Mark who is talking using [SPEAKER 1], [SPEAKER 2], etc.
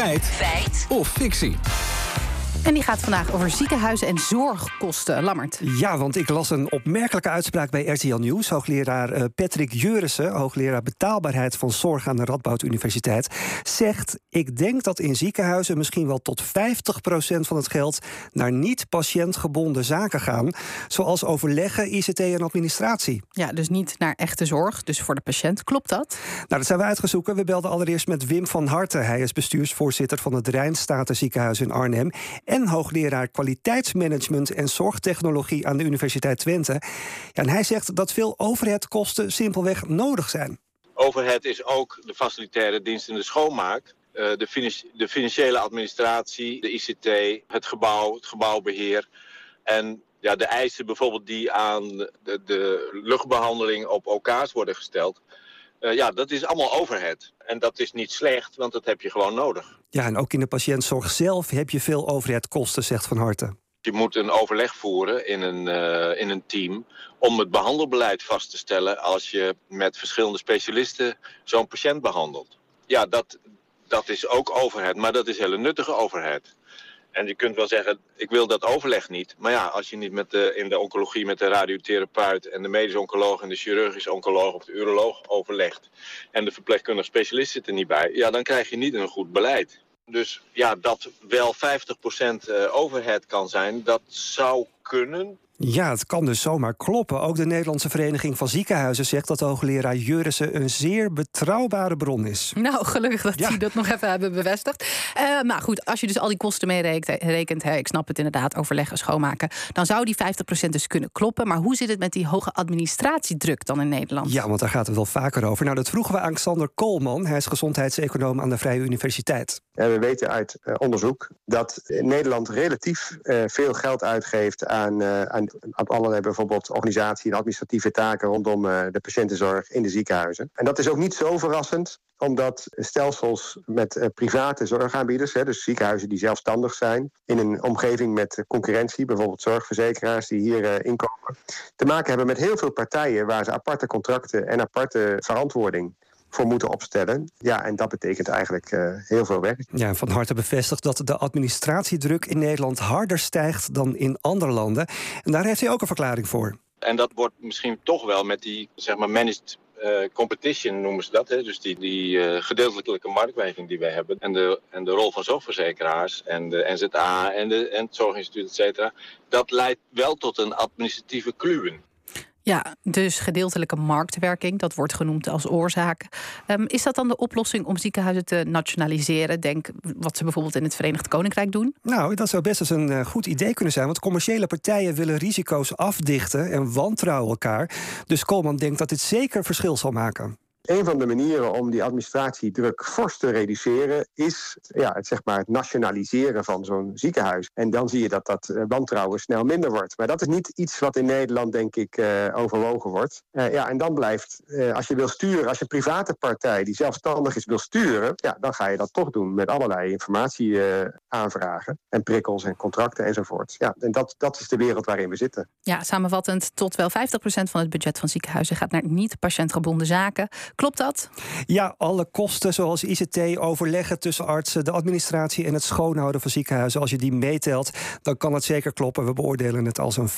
[SPEAKER 1] Feit. Feit. Of fictie.
[SPEAKER 2] En die gaat vandaag over ziekenhuizen en zorgkosten. Lammert.
[SPEAKER 3] Ja, want ik las een opmerkelijke uitspraak bij RTL Nieuws. Hoogleraar eh, Patrick Jurissen, hoogleraar betaalbaarheid van zorg aan de Radboud Universiteit, zegt: Ik denk dat in ziekenhuizen misschien wel tot 50% van het geld naar niet-patiëntgebonden zaken gaan, zoals overleggen, ICT en administratie.
[SPEAKER 2] Ja, dus niet naar echte zorg, dus voor de patiënt. Klopt dat?
[SPEAKER 3] Nou, dat zijn we uitgezoeken. We belden allereerst met Wim van Harten. Hij is bestuursvoorzitter van het Rijnstaten Ziekenhuis in Arnhem en hoogleraar kwaliteitsmanagement en zorgtechnologie aan de Universiteit Twente. Ja, en hij zegt dat veel overheadkosten simpelweg nodig zijn.
[SPEAKER 4] Overhead is ook de facilitaire dienst in de schoonmaak. Uh, de, de, financiële administratie, de ICT, het gebouw, het gebouwbeheer. En ja, de eisen bijvoorbeeld die aan de, de luchtbehandeling op OK's worden gesteld. Uh, ja, dat is allemaal overhead. En dat is niet slecht, want dat heb je gewoon nodig.
[SPEAKER 3] Ja, en ook in de patiëntzorg zelf heb je veel overheadkosten, zegt Van Harte.
[SPEAKER 4] Je moet een overleg voeren in een, uh, in een team om het behandelbeleid vast te stellen als je met verschillende specialisten zo'n patiënt behandelt. Ja, dat, dat is ook overheid, maar dat is hele nuttige overheid. En je kunt wel zeggen, ik wil dat overleg niet. Maar ja, als je niet met de, in de oncologie met de radiotherapeut en de medisch oncoloog en de chirurgisch oncoloog of de uroloog overlegt. En de verpleegkundige specialist zit er niet bij. Ja, dan krijg je niet een goed beleid. Dus ja, dat wel 50% eh, overhead kan zijn, dat zou kunnen.
[SPEAKER 3] Ja, het kan dus zomaar kloppen. Ook de Nederlandse Vereniging van Ziekenhuizen zegt dat hoogleraar Jurissen een zeer betrouwbare bron is.
[SPEAKER 2] Nou, gelukkig dat ja. dat nog even hebben bevestigd. Uh, maar goed, als je dus al die kosten meerekent, ik snap het inderdaad, overleggen, schoonmaken, dan zou die 50% dus kunnen kloppen. Maar hoe zit het met die hoge administratiedruk dan in Nederland?
[SPEAKER 3] Ja, want daar gaat het wel vaker over. Nou, dat vroegen we aan Xander Koolman. Hij is gezondheidseconoom aan de Vrije Universiteit.
[SPEAKER 5] En we weten uit uh, onderzoek dat Nederland relatief uh, veel geld uitgeeft aan, aan aan allerlei bijvoorbeeld organisatie en administratieve taken rondom uh, de patiëntenzorg in de ziekenhuizen. En dat is ook niet zo verrassend, omdat stelsels met uh, private zorgaanbieders, hè, dus ziekenhuizen die zelfstandig zijn, in een omgeving met concurrentie, bijvoorbeeld zorgverzekeraars die hier inkomen, te maken hebben met heel veel partijen waar ze aparte contracten en aparte verantwoording voor moeten opstellen. Ja, en dat betekent eigenlijk uh, heel veel werk.
[SPEAKER 3] Ja, van harte bevestigd dat de administratiedruk in Nederland harder stijgt dan in andere landen. En daar heeft hij ook een verklaring voor.
[SPEAKER 4] En dat wordt misschien toch wel met die zeg maar managed uh, competition noemen ze dat. Hè? Dus die, die uh, gedeeltelijke marktwijking die wij hebben. En de, en de rol van zorgverzekeraars en de NZA en, de, en het Zorginstituut, et cetera. Dat leidt wel tot een administratieve kluwen.
[SPEAKER 2] Ja, dus gedeeltelijke marktwerking, dat wordt genoemd als oorzaak. Um, is dat dan de oplossing om ziekenhuizen te nationaliseren? Denk wat ze bijvoorbeeld in het Verenigd Koninkrijk doen?
[SPEAKER 3] Nou, dat zou best eens een uh, goed idee kunnen zijn. Want commerciële partijen willen risico's afdichten en wantrouwen elkaar. Dus Koolman denkt dat dit zeker verschil zal maken.
[SPEAKER 5] Een van de manieren om die administratiedruk fors te reduceren is ja, het, zeg maar, het nationaliseren van zo'n ziekenhuis. En dan zie je dat dat uh, wantrouwen snel minder wordt. Maar dat is niet iets wat in Nederland, denk ik, uh, overwogen wordt. Uh, ja, en dan blijft, als je wil sturen, als je een private partij die zelfstandig is wil sturen, ja, dan ga je dat toch doen met allerlei informatieaanvragen en prikkels en contracten enzovoort. Ja, en dat, dat is de wereld waarin we zitten.
[SPEAKER 2] Ja, samenvattend, tot wel 50% van het budget van ziekenhuizen gaat naar niet-patiëntgebonden zaken. Klopt dat?
[SPEAKER 3] Ja, alle kosten zoals ICT, overleggen tussen artsen, de administratie en het schoonhouden van ziekenhuizen, als je die meetelt, dan kan het zeker kloppen. We beoordelen het als een